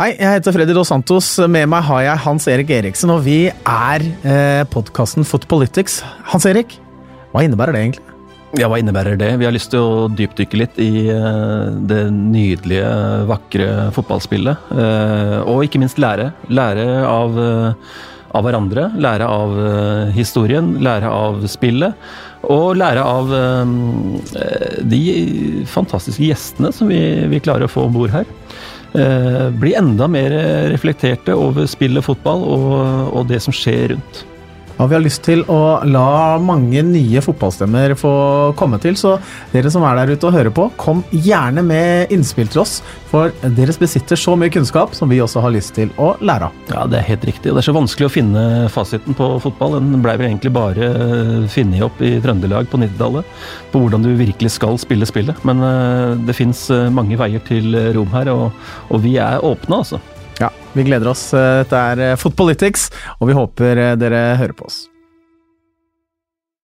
Hei, jeg heter Freddy Dos Santos. Med meg har jeg Hans Erik Eriksen, og vi er eh, podkasten Footpolitics. Hans Erik, hva innebærer det egentlig? Ja, hva innebærer det? Vi har lyst til å dypdykke litt i uh, det nydelige, vakre fotballspillet. Uh, og ikke minst lære. Lære av, uh, av hverandre. Lære av historien. Lære av spillet. Og lære av de fantastiske gjestene som vi, vi klarer å få om bord her. Eh, bli enda mer reflekterte over spillet fotball og, og det som skjer rundt. Og vi har lyst til å la mange nye fotballstemmer få komme til, så dere som er der ute og hører på, kom gjerne med innspill til oss, for dere besitter så mye kunnskap som vi også har lyst til å lære av. Ja, det er helt riktig, og det er så vanskelig å finne fasiten på fotball. Den blei vel egentlig bare funnet opp i Trøndelag på 90-tallet, på hvordan du virkelig skal spille spillet. Men eh, det fins eh, mange veier til rom her, og, og vi er åpne, altså. Vi gleder oss. Dette er Footpolitics, og vi håper dere hører på oss.